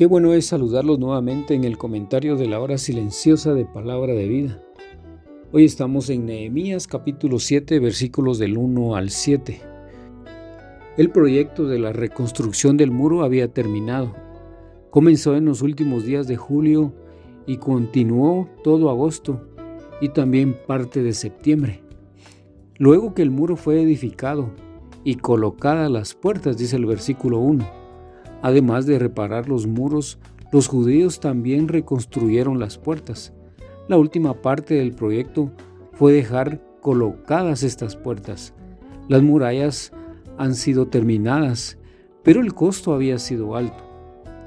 Qué bueno es saludarlos nuevamente en el comentario de la hora silenciosa de palabra de vida. Hoy estamos en Nehemías capítulo 7 versículos del 1 al 7. El proyecto de la reconstrucción del muro había terminado. Comenzó en los últimos días de julio y continuó todo agosto y también parte de septiembre. Luego que el muro fue edificado y colocadas las puertas, dice el versículo 1 Además de reparar los muros, los judíos también reconstruyeron las puertas. La última parte del proyecto fue dejar colocadas estas puertas. Las murallas han sido terminadas, pero el costo había sido alto.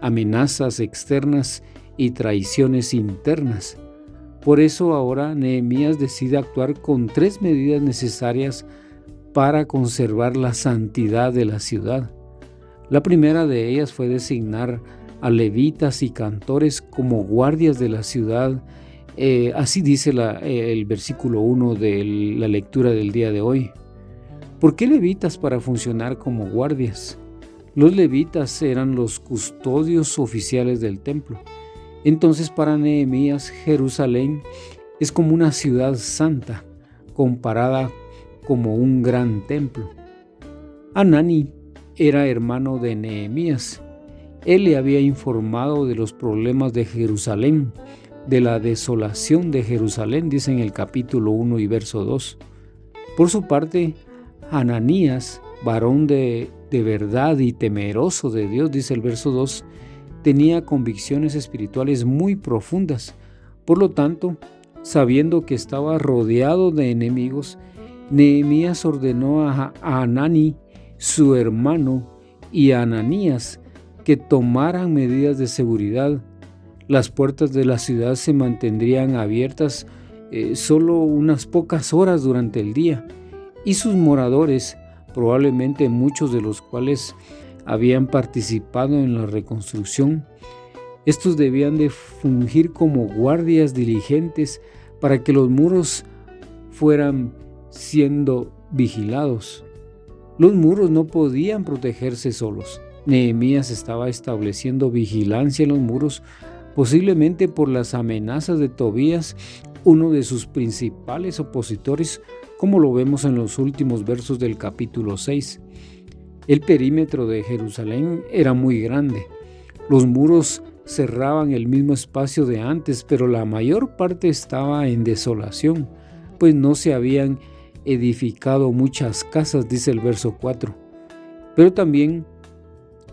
Amenazas externas y traiciones internas. Por eso ahora Nehemías decide actuar con tres medidas necesarias para conservar la santidad de la ciudad. La primera de ellas fue designar a levitas y cantores como guardias de la ciudad. Eh, así dice eh, el versículo 1 de la lectura del día de hoy. ¿Por qué levitas para funcionar como guardias? Los levitas eran los custodios oficiales del templo. Entonces para Nehemías Jerusalén es como una ciudad santa, comparada como un gran templo. Anani era hermano de Nehemías. Él le había informado de los problemas de Jerusalén, de la desolación de Jerusalén, dice en el capítulo 1 y verso 2. Por su parte, Ananías, varón de, de verdad y temeroso de Dios, dice el verso 2, tenía convicciones espirituales muy profundas. Por lo tanto, sabiendo que estaba rodeado de enemigos, Nehemías ordenó a, a Anani su hermano y Ananías que tomaran medidas de seguridad. Las puertas de la ciudad se mantendrían abiertas eh, solo unas pocas horas durante el día y sus moradores, probablemente muchos de los cuales habían participado en la reconstrucción, estos debían de fungir como guardias diligentes para que los muros fueran siendo vigilados. Los muros no podían protegerse solos. Nehemías estaba estableciendo vigilancia en los muros, posiblemente por las amenazas de Tobías, uno de sus principales opositores, como lo vemos en los últimos versos del capítulo 6. El perímetro de Jerusalén era muy grande. Los muros cerraban el mismo espacio de antes, pero la mayor parte estaba en desolación, pues no se habían edificado muchas casas, dice el verso 4. Pero también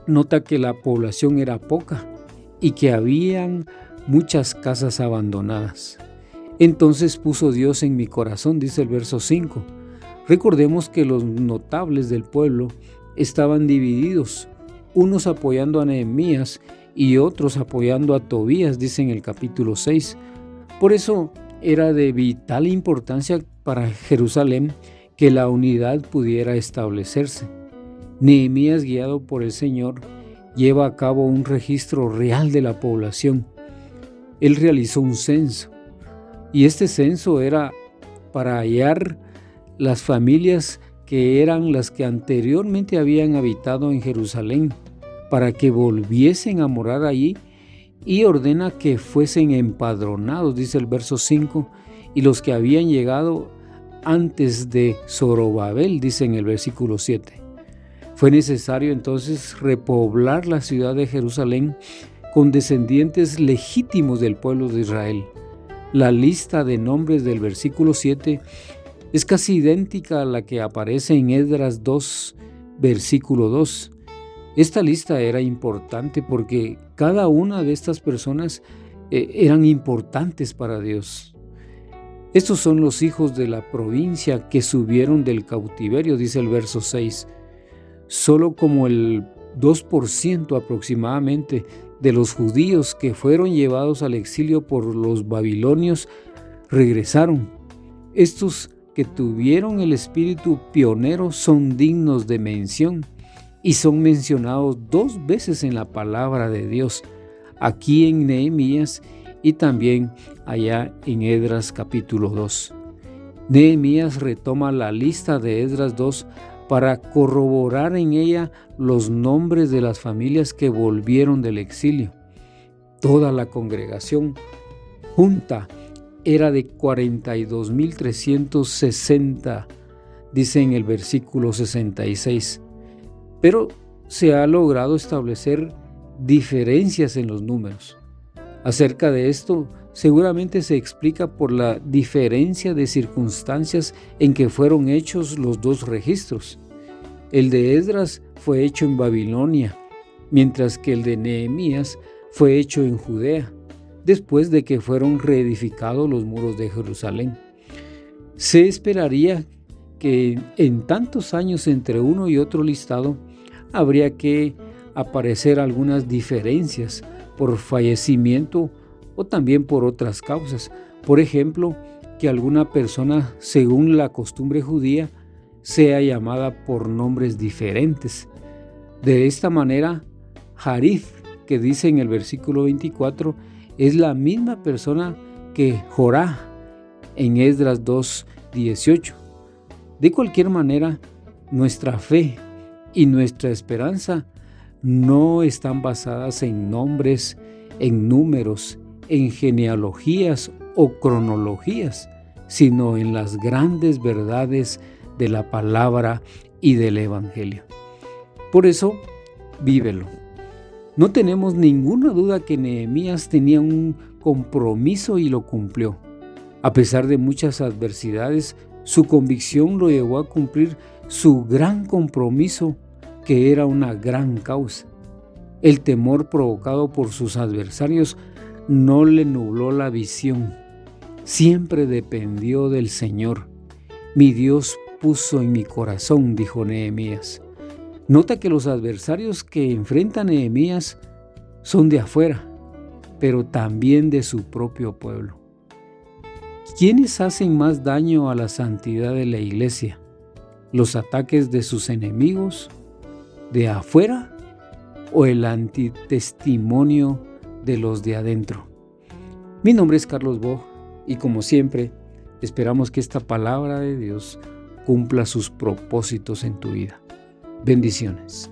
nota que la población era poca y que habían muchas casas abandonadas. Entonces puso Dios en mi corazón, dice el verso 5. Recordemos que los notables del pueblo estaban divididos, unos apoyando a Nehemías y otros apoyando a Tobías, dice en el capítulo 6. Por eso era de vital importancia para Jerusalén que la unidad pudiera establecerse. Nehemías, guiado por el Señor, lleva a cabo un registro real de la población. Él realizó un censo y este censo era para hallar las familias que eran las que anteriormente habían habitado en Jerusalén, para que volviesen a morar allí y ordena que fuesen empadronados, dice el verso 5, y los que habían llegado antes de Zorobabel, dice en el versículo 7. Fue necesario entonces repoblar la ciudad de Jerusalén con descendientes legítimos del pueblo de Israel. La lista de nombres del versículo 7 es casi idéntica a la que aparece en Edras 2, versículo 2. Esta lista era importante porque cada una de estas personas eh, eran importantes para Dios. Estos son los hijos de la provincia que subieron del cautiverio, dice el verso 6. Solo como el 2% aproximadamente de los judíos que fueron llevados al exilio por los babilonios regresaron. Estos que tuvieron el espíritu pionero son dignos de mención y son mencionados dos veces en la palabra de Dios, aquí en Nehemías y también allá en Edras capítulo 2. Nehemías retoma la lista de Edras 2 para corroborar en ella los nombres de las familias que volvieron del exilio. Toda la congregación junta era de 42.360, dice en el versículo 66. Pero se ha logrado establecer diferencias en los números. Acerca de esto, seguramente se explica por la diferencia de circunstancias en que fueron hechos los dos registros. El de Esdras fue hecho en Babilonia, mientras que el de Nehemías fue hecho en Judea, después de que fueron reedificados los muros de Jerusalén. Se esperaría que en tantos años entre uno y otro listado habría que aparecer algunas diferencias por fallecimiento o también por otras causas. Por ejemplo, que alguna persona, según la costumbre judía, sea llamada por nombres diferentes. De esta manera, Harif, que dice en el versículo 24, es la misma persona que Jorá en Esdras 2.18. De cualquier manera, nuestra fe y nuestra esperanza no están basadas en nombres, en números, en genealogías o cronologías, sino en las grandes verdades de la palabra y del Evangelio. Por eso, vívelo. No tenemos ninguna duda que Nehemías tenía un compromiso y lo cumplió. A pesar de muchas adversidades, su convicción lo llevó a cumplir su gran compromiso que era una gran causa. El temor provocado por sus adversarios no le nubló la visión. Siempre dependió del Señor. Mi Dios puso en mi corazón, dijo Nehemías. Nota que los adversarios que enfrenta Nehemías son de afuera, pero también de su propio pueblo. ¿Quiénes hacen más daño a la santidad de la iglesia? ¿Los ataques de sus enemigos de afuera o el antitestimonio de los de adentro. Mi nombre es Carlos Bog y como siempre esperamos que esta palabra de Dios cumpla sus propósitos en tu vida. Bendiciones.